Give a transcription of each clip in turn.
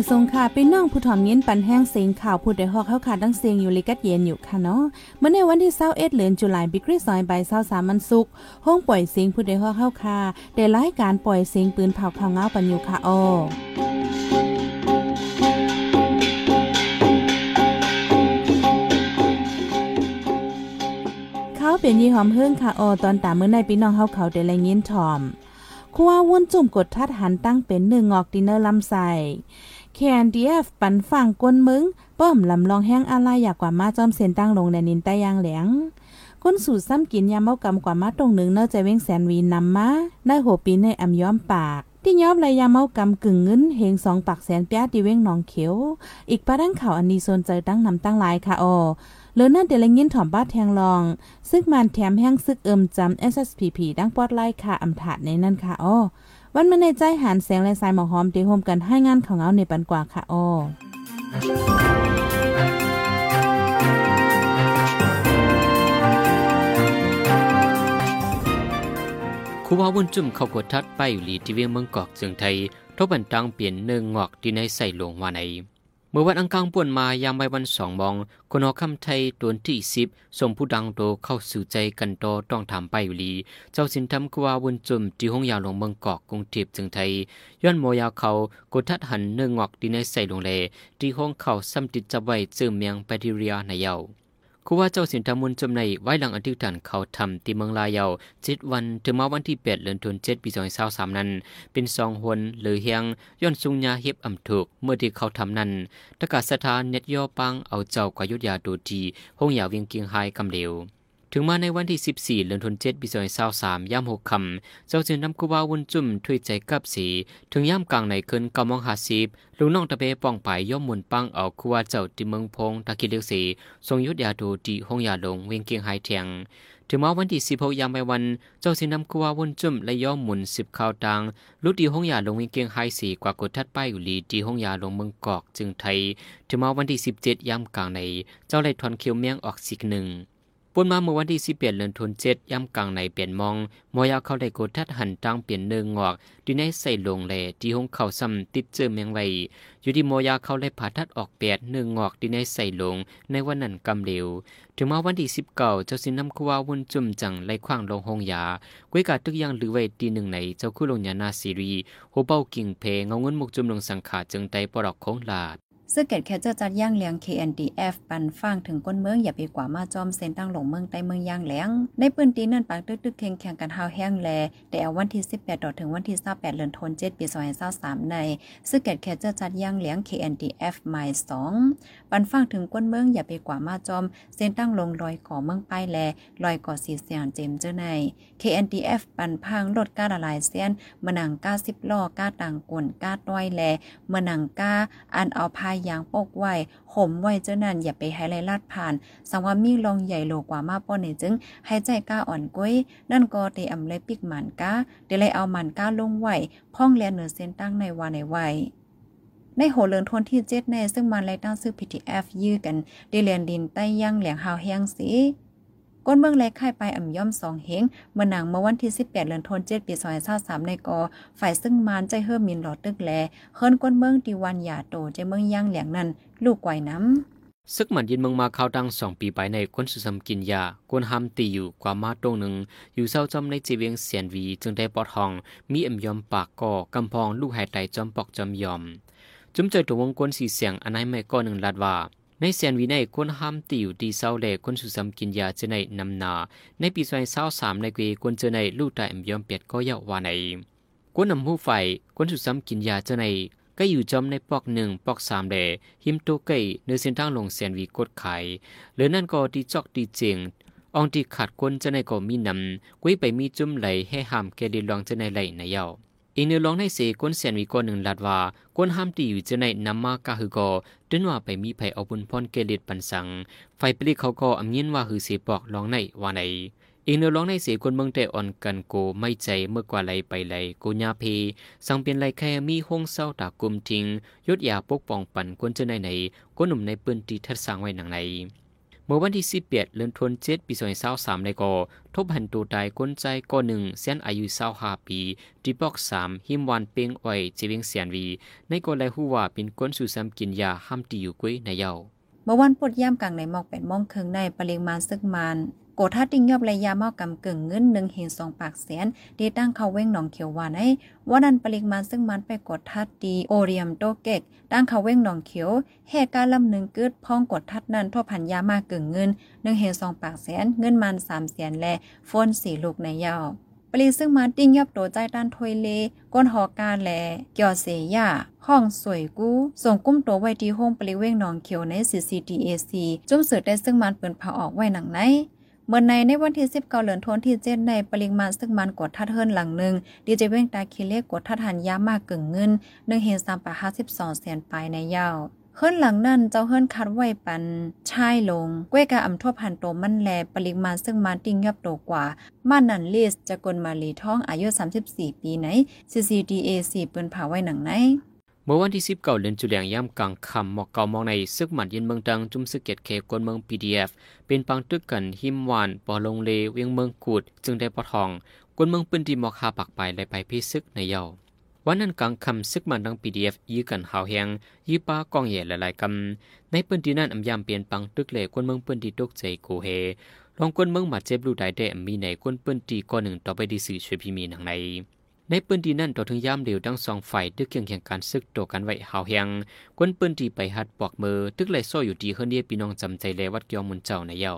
อยสงค่ะเป็นน้องผู้ถ่อมเย็นปันแห้งเสียงข่าวพูดได้ฮอกเข้าขาดังเสียงอยู่ลิกัดเย็นอยู่ค่ะเนาะเมื่อในวันที่21เอ็ดเหลือนตุลาคมบิกรีซอยใบ23มันสุกห้องปล่อยเสียงพูดได้ฮอกเข้าค่ะได้รายการปล่อยเสียงปืนเผาข่าวเงาปันอยู่ค่ะอ้อเขาเป็นยี่หอมเฮิ่งค่ะออตอนตามเมื่อในพี่น้องเฮาเขาได้แลยินถ่อมคัววุ่นจุ่มกดทัดหันตั้งเป็นหนึ่งงอกดินเนอร์ลำใส แคนดีเอฟปันฝั่งกวนมึง ป้อมลำลองแห้งอะไรอยากกว่ามาจอมเส้นตั้งลงในนินใต้ยางแหลงก้นสูตรซ้ำกินยามเมากำกว่ามาตรงหนึ่งเนอใจเว้งแสนวีนำมาได้โหปีในอำย้อมปาก ที่ย้อมเลยยามเมากำกึ่งเงินเฮงสองปากแสนแปียดีเว้งหนองเขียว อีกปะดังข่าวอันนี้โซนใจตั้งนำตั้งลายค่ะออเหลือนั่นเดลยินถ่อมบ้าแทงลอง ซึ่งมันแถมแห้งซึกเอิมจำ SSPP ดังปอดไล่ค่ะอำถาดในนั่นค่ะอ้อ วันมาในใจหันแสงและสายหมอหอมเตโฮมกันให้งานของเอาในปันกว่าค่ะอ้อคูว่าวุ่นจุ่มเขากดทัดไปอยู่หลีที่เวียงเมืองกอกจึงไทยทบันตังเปลี่ยนเนืองงอกที่ในใส่หลวงวาใน เมื่อวันอังคารป่วนมายามใบวันสองมอง คนหอคำไทยตัวที่สิบส่งผู้ดังโตเข้าสู่ใจกันโตต้องถามไปอยู่ลี เจ้าสินทำกว่าวุ่นจุ่มที่ห้องยาวหลวงเมืองกอกกรุงเทพจียงไทย ย้อนโมยาวเขากดทัดหันเนื้องอกดีในใส่ลงเลที่ห้องเขาซ้ำติดจับไว้เจือเมียงแบคทีเรียในเยา คูว่าเจ้าสินทมุนจำในไว้หลังอธิษฐานเขาทำที่เมืองลายเยาเจ็ดวันถึงมาวันที่แปดเดือนธันวาคมปีสองพันสามนั้น เป็นสองหนหรือเฮียงย้อนสุงยาเฮ็บอำถูกเมื่อที่เขาทำนั้นตะกาศสถานเน็ตย่อปังเอาเจ้ากว่ายุทธยาดูดีห้องยาเวียงเกียงไฮกำเหลว ถึงมาในวันที่ 14เดือนธันวาคมปี2023ย่ำหกคำเจ้าจึงนำกูบาวุนจุ่มถ้วยใจกับสี ถึงย่ำกลางในคืนกำมองหาสิบลูกน้องตะเบป้องไปย่อมมุนปังเอาคูว่าเจ้าที่เมืองพงตะกิเลกสีทรงยุทธยาดูดีห้องยาลงเวียงเกียงไฮเทียงถึงมาวันที่16ยามไปวัน เจ้าสินำกูวาวนจุ่มและย่อมหมุนสิบข่าวตังลุดีห้องยาลงเวียงเกียงไฮสีกว่ากดทัดป้ายอยู่ลีดีห้องยาลงเมืองกอกจึงไทย ถึงมาวันที่17ยามกลางใน เจ้าไล่ทอนเคียวเมียงออกสิกหนึ่ง นมาเมื่อวันที่สิบเอ็ดเดือนธันวาคมย่ำกลางในเปลี่ยนมองมอยาเข้าได้กดทัดหันตั้งเปลี่ยนเนืองงอกดีในใส่ลงแหล่ที่ห้องเขาซ้ำติดเจอเมียงไว้อยู่ที่มอยาเข้าได้ผ่าทัดออกแปดเนืองงอกดีในใส่ลงในวันนั้นกำเหลวถึงมาวันที่สิบเก้าเจ้าสินนำคัววุ่นจุ่มจังไล่ขว้างลงห้องยากุ้ยกาตึกยังหรือไว้ตีหนึ่งในเจ้าคู่ลงยานาซีรีโฮเป้ากิ่งเพเงาเงินมุกจุ่มลงสังขาจึงไตปลอกของลาด ซึ่งเกิดแคเจ้าจัดย่างเหลียง KNDF ปันฟังถึงก้นเมืองอย่าไปกว่ามาจอมเซนตั้งหลงเมืองใต้เมืองย่างแหลงในปืนตีนั่นปากตึกตึกเข่งแข่งกันหาวแห้งแลแต่วันที่ 18ต่อถึงวันที่28เดือนธันวาคมปี2023ในซึ่งเกิดแคเจ้าจัดย่างเหลียง KNDF หมาย2ปันฟังถึงก้นเมืองอย่าไปกว่ามาจอมเซนตั้งลงลอยก่อเมืองป้ายแลลอยก่อสีเสียงเจมเจ้าใน KNDF ปันพังลดก้าละลายเส้นมะนังก้าสิบล้อก้าต่างกวนก้าต้อยแลมะนังก้าอันเอาพายยางปกไว้ห่มไว้เจ้านั่นอย่าไปให้ไรลาดผ่านสังว่ามีลองใหญ่โลกว่ามาป้อนในจึงให้ใจกล้าอ่อนก้ยนั่นก็เตอำเลยปิกหมันก้าเดี๋ยวเลยเอาหมันก้าลงไหวพ่องแลเหนือเส้นตั้งในวาในไว้ในโหเลินทนที่เจ็ดในซึ่งมันไรตั้งซื้อ PTF ยื้อกันเดเลียนดินใต้ย่างเหลียงหาวแห้งสี ก้นเมืองแลค่ายไปอ่ำย่อมสองเฮงเมื่อหนังเมื่อวันที่ 18เดือนธันวาคมปี2023ในกอฝ่ายซึ่งมานใจเฮิรมินหลอดตึกแลเฮิรนก้นเมืองดีวันหยาโตใจเมืองย่างเหลียงนั้นลูกไกวน้ำซึกมันยินเมืองมาข้าตั้งสองปีไปในคนสุสมกินยาควนห้ามตีอยู่กว่ามาตรงหนึ่ง อยู่เศร้าจอมในจีเวียงเสียนวีจึงได้ปอดห้อง มีเอ็มยอมปากก่อกำพองลูกหายไตจอมปอกจอมยอม จุ้มเจอตัววงกลสีเสียงอันไหนไม่ก็หนึ่งลาดว่า ในเสียนวีในคนห้ามตีอยู่ดีเศร้าแลคนสุสัมกินยาเจในนำนา ในปีสอยเศร้าสามในเกคนเจในลูกตาเอ็มยอมเปียดก็ยาว่าในคนนำหูไฟคนสุสัมกินยาเจในก็อยู่จอมในปอกหนึ่งปอกสามแดหิมโตเกยเนื้อเส้นทางลงเสียนวีกดไขหรือนั่นก็ดีจอกดีเจงอองที่ขาดคนจะในก็มีนำกุ้ยไปมีจุ่มไหลให้ห้ามแกดีลองจะในไหลในเย้า อีเนื้อลองในเสก้นเสียนวีก้อนหนึ่งลาดว่าก้นห้ามตีอยู่จะในนำมากะหือก็จนว่าไปมีไผเอาบุญพรเกลิดปันสัง ไฟปลีเขาก็อำยินว่าหือเสปอกลองในว่าในอีเนื้อร้องในเสียคนเมืองแต่อ่อนกันโกไม่ใจเมื่อกว่าไหลไปไหลโกญาเพ สังเปลี่ยนไหลแค่มีห้องเศร้าตากุมทิ้งยศยาปกป้องปันคนเจอในไหนก้นหนุ่มในปืนตีทัดสร้างไว้หนังใน มมื่อวันที่11เดือนธันวาคมปี2023ในก็ทบหันตัวตายก้นใจก่อหนึ่งเส้นอายุ25ปีที่บอก3หิมวันเปงอ้อยจีเวงเสียนวี ในก็ไลฮู้ว่าเป็นก้นสู่ซ้ำกินยาห้ามตีอยู่กุ้ยในเยาเมื่อวันปดย่ำกลางในหมอกเป็นมองเคืองในปริมาณซึกมัน โกทัดติงยอบระยะเมากำกึ่งเงินหนึ่งเห็นสองปากแสนดีตั้งเขาเว้งหนองเขียวหวานไอ้ว่านันปริมาณซึ่งมันไปกดทัดดีโอเรียมโตเกกตั้งเขาเว้งหนองเขียวเหตุการลำหนึ่งกึดพ้องกดทัดนั้นทบพันยามากึ่งเงินหนึ่งเห็นสองปากแสนเงินมันสามแสนและโฟนสี่ลูกในยาวปรีซึ่งมาติ้งยับโตใจด้านถวยเลก้นหอการแลเกี่ยวเสียาห้องสวยกู้ส่งกุ้มตัวไว้ที่ห้องปริเว้งหนองเขียวใน CCTAC จุ่มเสือได้ซึ่งมันเปินเผาออกไว้หนังไหน เมื่อในในวันที่10เกาเหลือนทนที่เจ็ดในปริมาณซึ่งมันกดทัดเฮิรนหลังหนึ่งดีเจเว้งตาคิเลกกดทัดหันยามากกึ่งเงินหนึ่งเห็นสามปะห้าสิบสองแสนปลายในยาวเฮิรนหลังนั้นเจ้าเฮิรนคัดไว้ปันชายลงก้วยกาอำทั่วพันโตมันแลปริมาณซึ่งมันติ้งยับโตกว่าม่านนันลิสจะกลมาลีท้องอายุ 34 ปีไหน CCDAC เปิ้นผาไว้หนังไหน เมื่อวันที่19เก้าเดือนจุลยามกลางคำหมอกเก่ามองในซึกหมันยินเมืองดังจุ่มซึกเกตเคกวนเมือง PDF เป็นปังตึกกันหิมวานปอลงเลเวียงเมืองกูด จึงได้ปอทองกวนเมืองปืนที่หมอกคาปักไปและไปพิซึกในเยาวันนั้นกลางคำซึกมันดัง PDF ยื้อกันหาวแหงยื้อป้ากองใหญ่หลายๆกำในปืนที่นั่นอำยามเปลี่ยนปังตึกเลกวนเมืองปืนที่ตกใจโกเฮลองกวนเมืองมาเจ็บลูได้ได้มีในกวนปืนตีก้อนหนึ่งต่อไปดีสื่อช่วยพี่มีหนังใน ในปืนดีนั่นต่อถึงย่ามเดียวทั้งสองฝ่ายดึกเคียงแข่งการซึกตัวกันไว้หาวแหงกวนปืนดีไปหัดปอกมือ ตึกไหลซ้อยอยู่ดีเฮือเนียพี่น้องจำใจแลวัดยองมุนเจ้าในเย้า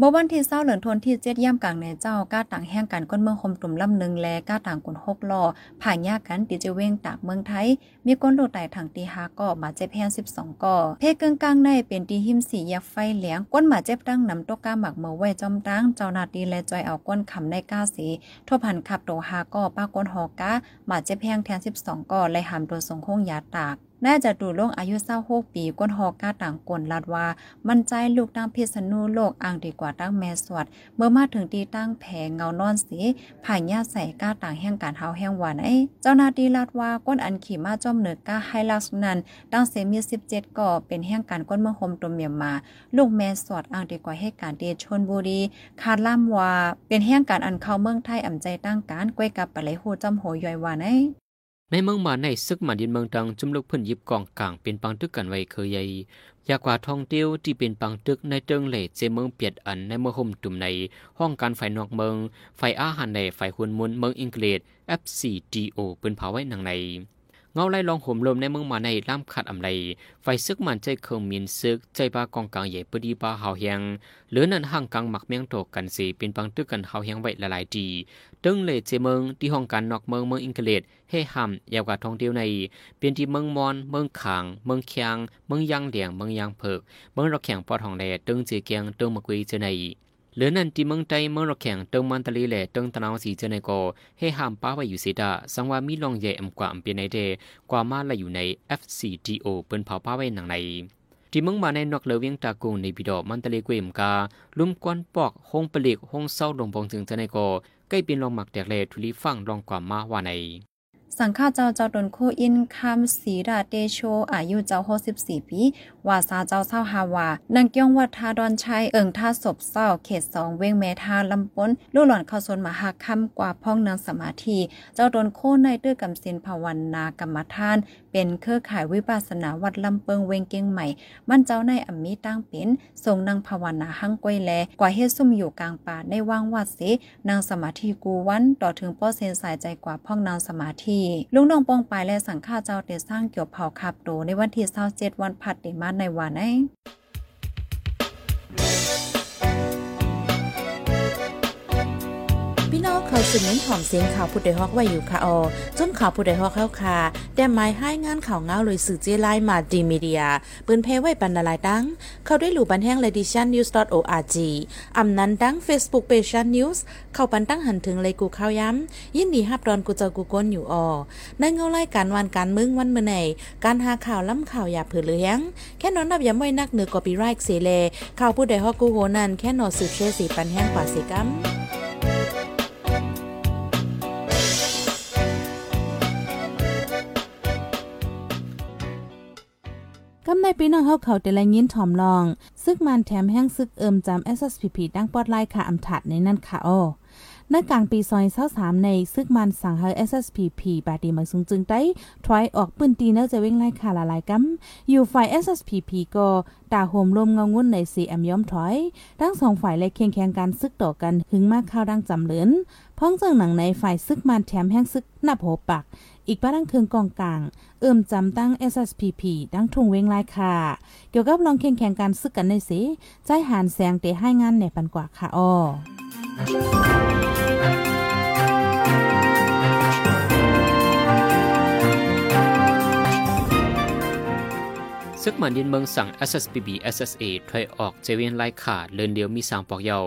เมื่อวันที่เศร้าเหลือนทนที่เจ็ดย่ำกลางในเจ้าก้าต่างแห่งกันก้นเมืองคมตุ่มลำหนึ่งแลก้าต่างกนหกล่อผ่านยากกันติจเว้งตากเมืองไทย มีก้นโลดไต่ถังตีหาก่อมาเจ็บแพนสิบสองก่อเพกึ่งกลางในเป็นตีหิมสียักไฟเหลียงก้นหมาเจ็บตั้งนำตกก้าหมักเมื่อไว้จอมตั้งเจ้านาตีและจอยเอาก้นขำในก้าสีทบพันขับโตหาก่อป้าก้นหอก้าหมาเจ็บแพงแทนสิบสองก่อและหามตัวทรงโค้งยาตาก น่าจะดูโลกอายุเศร้าหกปีก้นหอกก้าต่างกลลัดว่า มันใจลูกตั้งพิษณุโลกอ่างดีกว่าตั้งแม่สวด เมื่อมาถึงตีตั้งแผงเงานอนสีผ่านญาใส่ก้าต่างแห่งการเฮาแห่งหวานไอเจ้านาตีลัดว่าก้นอันขี่มาจอมเหนือก้าไฮลักซ์นั้นตั้งเซมีสิบเจ็ดก่อเป็นแห่งการก้นเมืองโฮมตัวเมียมา ลูกแม่สวดอ่างดีกว่าให้การเดชนบุรีคาดล่ำว่าเป็นแห่งการอันเข้าเมืองไทยอ่ำใจตั้งการก้วยกับปะไหลโหจอมโหย่อยหวานไอ ในเมืองมาในซึกมันยินเมืองตังจุมลูกพื้นยิบกองกลางเป็นปังตึกกันไว้เคยใหญ่ยากว่าท่องเที่ยวที่เป็นปังตึกในเติงเหล่เจเมืองเปียดอันในเมืองห่มตุ่มในห้องการไฟนอกเมืองไฟอาหารในไฟหุ่นมุนเมืองอังกฤษ FCDO ปืนเผาไว้หนังใน เงาไล่ลองห่มลมในเมืองมาในล่ามขัดอำไรไฟซึกมันใจเคิงมีนซึก ใจปากองกลางใหญ่ปดีปาหาเฮียงหรือนั่นห่างกลางหมักเมียงโตกันสีเป็นปังตึกกันหาเฮียงไว้หลายดีตึงเลยเจเมืองที่ห้องการนอกเมืองเมืองอังกฤษเฮฮัมยาวกว่าท่องเที่ยวใน เป็นที่เมืองมอน เมืองขาง เมืองเคียง เมืองยางเหลียง เมืองยางเพิก เมืองรอกแข่งปอทองแดตึงเจียงตึงมะกุยเจใน เหลือนั่นที่เมืองใจเมืองรอกแข่งตึงมันตะลีแหล่ตึงตะนาวสีเจในโกเฮฮัมป้าไว้อยู่เสิดาสังว่ามีลองใหญ่อำกว่าอำเปียในเดกว่ามาละอยู่ใน FCDO เปิ้นเผาป้าไว้หนังในที่มึงมาในนอกเลเวียงตากุงในบิดอมันตะเลกวมกาลุ่มกวนปอกหงปลิกหงเศร้าลงบงถึงเจะในโกใกล้เป็นลองหมักแตกเลทุลีฟังลองกว่ามาว่าในสังฆาเจ้าเจ้าตนโคอินคำสีดาเตโชอายุเจ้าหกสิบสี่ปี ว่าซาเจ้าเศร้าฮาวานังเกี้ยงวัดทาดอนชัยเอิงท่าศพเศร้าเขตสองเวงแม่ทาลำปนลู่หล่อนเข้าสนมหาค่ำกว่าพ้องนางสมาธิเจ้าตนโคในตื้อกำสินภาวนากรรมฐาน เป็นเครือข่ายวิปัสนาวัดลำเปิงเวงเกียงใหม่ มั่นเจ้าในอัมมีตั้งเป็นทรงนางภาวนาหั่งก้อยแล กว่าเฮ็ดซุ่มอยู่กลางป่าในว่างวัดเสนางสมาธิกูวันต่อถึงป้อเซนสายใจกว่าพ้องนางสมาธิลุงน้องปองปลายและสังฆาเจ้าเตสร้างเกี่ยวเผาขับโตในวันที่27วันผัดเดมาในวันนพี่น้ เขาสืบเน้นหอมเสียงข่าวผู้ใดฮอกไว้อยู่ค่ะออจนข่าวผู้ใดฮอกเข้าค่ะแต่หมายให้งานข่าวเงาเลยสื่อเจไลมาดีมีเดีย ปืนเพไว้บรรณาลายดัง เขาได้หลู่บันแห้งเลดิชันนิวส์ .org อำนั้นดัง Facebook p a g e นิวส์เข้าปันตั้งหันถึงเลยกูข้าวย้ำ ยินดีฮับรอนกูเจอกูก้นอยู่ออในเงาไล่การวันการมึงวันเมื่อไหนการหาข่าวล้ำข่าวอย่าเผือเลี้ยงแค่นอนนับย้ำไว้นักเหนือกอปีไรค์เสเลข่าวผู้ใดฮอกกูโหนันแค่นอสืบเชื่อสีปันแห้งกว่าสิกัม กำในปีน้องเฮาเขาแต่ละยินถ่อมลอง ซึกมันแถมแห้งซึกเอิมจำ SSPP ดังปอดไลค่ะอำถัดในนั่นค่ะอ้อ ในกลางปีซอย23ในซึกมันสั่งให้ SSPP บาดีมาสูงจึงได้ถอยออกปืนตีเนอร์จะเว้งไล่ค่ะละลายกำอยู่ฝ่าย SSPP ก็ตาโฮมลมเงางุ่นใน CM ย้อมถอย ทั้งสองฝ่ายเลยเคียงแข่งการซึกต่อกันหึงมากข้าวดังจำเหลือนพ้องเจิงหนังในฝ่ายซึกมันแถมแห้งซึกหน้าโผปัก อีกบ้านดังเคืองกองกลาง เอิ่มจำตั้ง SSPP ดังทุงเวงไลค่ะ เกี่ยวกับลองเคียงแข่งการซึกกันในสิใจหานแสงเตะให้งานในปันกว่าค่ะอ้อ ซึกมันยินเมืองสั่ง SSPB SSA ถอยออกเจเวียนไล่ขาดเลินเดียวมีสามปอกเยา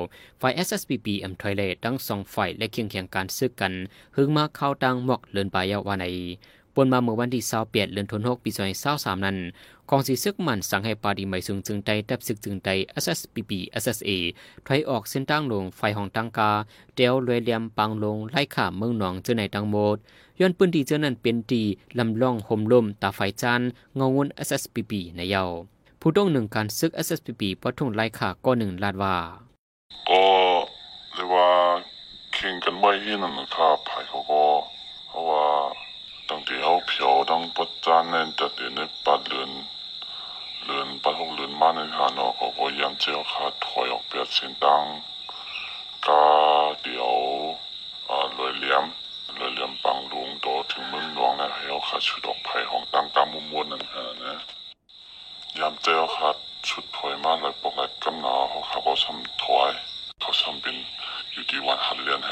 ฝ่าย SSPB เอ็มถอยเลทั้งสองฝ่ายและเคียงเคียงการซึกกัน หึงมาเข้าดังหมอกเลินปลายเยาวาใน ปนมาเมื่อวันที่2เดเลือนทนหกปีซอย23นั้นกองสีซึกมันสั่งให้ปาดีไม่สูงจึงใจดับซึกจึงใจ SSPB SSA ถอยออกเส้นตั้งลงไฟห้องตังกาเดียวรยเลียมปังลงไล่ข่าเมืองหนองเจอในตังโมดย้อนปืนดีเจอนั้นเป็นดีลำล่องห่มลมตาไฟจานเงาวน SSPB ในเยาผู้ต้องหนึ่งการซึก SSPB ปะทุ่งไล่ข่าก็หนึ่งลาดว่าก็เรียกว่าแข่งกันไม่ที่นั่นนะครับไผ่เขาก็เพราะว่า ตั้งแต่เขาเพียวตั้งปัจจานนี่ยจะเดินในปัดเลือนเลือนปัดหกเลือนมาในหาเนาะเขาก็ยังเจ้าขาถอยออกเปียดเส้นตังกาเดี๋ยวอ่าลอยเลี่ยมลอยเลี่ยมปังลุงโตถึงเมืองหลวงนะให้เขาขาชุดออกไผ่ของตังตามมุมวลนั่นฮะนะยามเจ้าขาดชุดถอยมาเลยปกติกำนาเขาขับเขาทำถอยเขาทำเป็นอยู่ที่วันหัดเรียนแฮ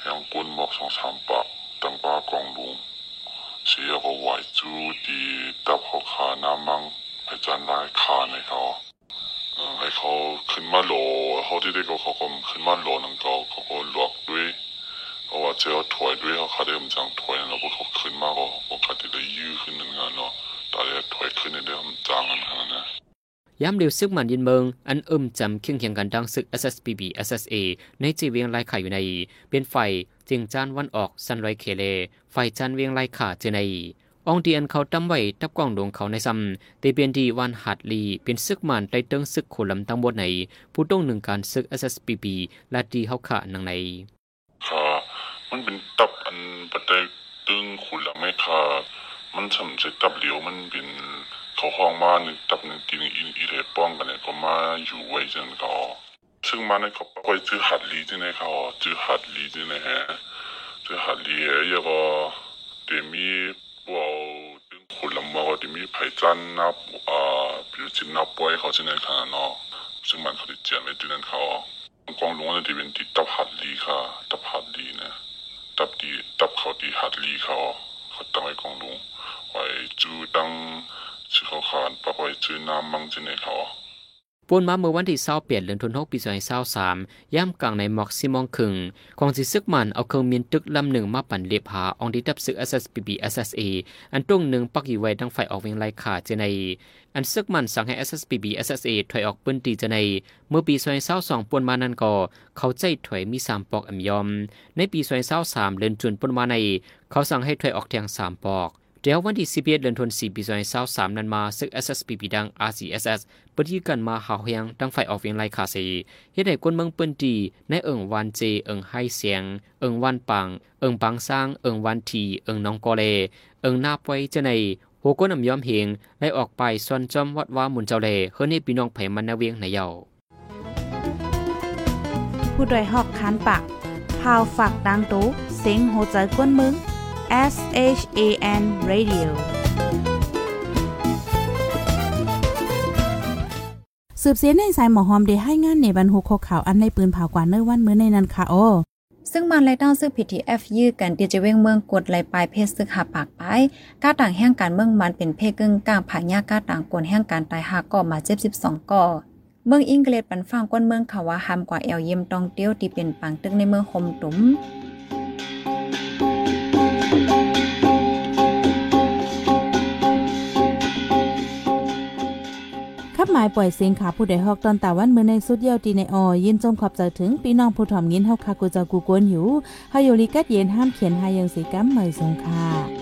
แหงกุนบอกสองสามปาก ตังป้ากองลุงเสียก็ไหวจูดีตับเขาขาน้ำมังให้จันลายขาในเขาเออให้เขาขึ้นมาโหลเขาที่ได้ก็เขาก็ขึ้นมาโหลนั่นก็เขาก็หลวกด้วยเพราะว่าเจ้าถอยด้วยเขาขาได้มจังถอยแล้วพวกเขาขึ้นมาก็เขาขาได้ยื้อขึ้นหนึ่งงานเนาะตอนนี้ถอยขึ้นในเรื่องจางกันขนนั้นย้ำเดียวซึกมันยินเมืองอันอิ่มจำเคียงเคียงกันดังซึก SSPB SSA ในจีเวียงไล่ขาอยู่ใน เป็นไฟ จิงจานวันออกซันไรเคเลไฟจันเวียงไล่ขาเจในองเดียนเขาตำไว้ตับกล้องดวงเขาในซ้ำแต่เป็นดีวันหัดลีเป็นซึกมันไตเติงซึกโคลำตั้งบทในผู้ต้องหนึ่งการซึก SSPB และดีเขาขานังในค่ะมันเป็นตับอันปัจจัยตึงขุนละไม่ค่ะมันสำเร็จตับเหลียวมันเป็นเขาห้องมาหนึ่งตับหนึ่งตีนอีเรป้องกันเนี่ยก็มาอยู่ไว้จนก็ ซึ่งมาในเขาไปจื้อหัดลีที่ไหนเขาจื้อหัดลีที่ไหนฮะจื้อหัดลีเอ้ยก็เดมีพวกตึงขุนละมาก็เดมีไผ่จันนับอ่า比如จินนับป่วยเขาที่ไหนขนาดเนาะซึ่งมันเขาได้เจียนไว้ที่นั่นเขากองหลวงเนี่ยที่เป็นที่ตับหัดลีค่ะตับหัดลีเนี่ยตับดีตับเขาดีหัดลีเขาเขาตั้งไว้กองลุงไว้จูตั้งชื่อเขาขานปะไว้จูน้ำมังจีในเขา ปวนมาเมื่อวันที่เปลี่ยนเดือนธันวาคมปี2023ย่ำกลางในหมอกซิมองคึงกองสิซึกมันเอาเครื่องมินตึกลำหนึ่งมาปั่นเลียบหาองดีดับซึก SSPB SSA อันตรงหนึ่งปักอยู่ไว้ดังไฟออกเวียงไล่ขาเจในอันซึกมันสั่งให้ SSPB SSA ถอยออกปืนตีเจใน เมื่อปี2022ปวนมานั้นก็เขาใจถอยมี 3 ปอกอำยอม ในปี2023เดือนจุนปวนมาใน เขาสั่งให้ถอยออกแทง3 ปอก เดี๋ยววันที่11เดือนธันวาคมปี2023นั้นมาซึก SSPB ดัง RCSS ปฏิกันมาหาเฮียงดังไฟออกเวียงไล่คาซีเฮ็ดให้คนเมืองเปิ้นดีในเอิงวันเจ เอิงไฮเสียง เอิงวันปัง เอิงปังสร้าง เอิงวันที เอิงน้องกอเล เอิงนาปวยเจในโหก้นำยอมเฮงไล่ออกไปส่วนจอมวัดว่ามุนเจ้าเลเฮือนี่พี่น้องไผมันนาเวียงในเยาผู้ดยหอกคานปากพาวฝากดังตู้เซ็งโหใจกวนมึง S H A N Radio สืบเสียในสายหมอหอมได้ให้งานในบรรหุข้อข่าวอันในปืนเผากว่าเนื้อวันมื้อในนั้นค่ะโอซึ่งมันไล่ต้าซึ่ง PTF ยื้อกันเดียจะเว้งเมืองกดไหลปลายเพศซึกหาปากไปก้าต่างแห่งการเมืองมันเป็นเพศกึ่งกลางผายาก้าต่างกวนแห่งการตายหาก่อมาเจ็บสิบสองก่อเมืองอังกฤษปันฟังก้นเมืองเขาว่าหามกว่าแอลเยี่ยมตองเตี้ยวที่เป็นปังตึกในเมืองคมตุม หมายปล่อยเสียงขาผู้ใดฮอกตอนตาวันเมื่อในสุดเยี่ยวตีในออยินจมขอบใจถึงพี่น้องผู้ถ่อมยินเฮาคากูจะกูกวนอยู่เฮาอยู่ลิกัดเย็นห้ามเขียนหายังสีกัมเหมยสงค่ะ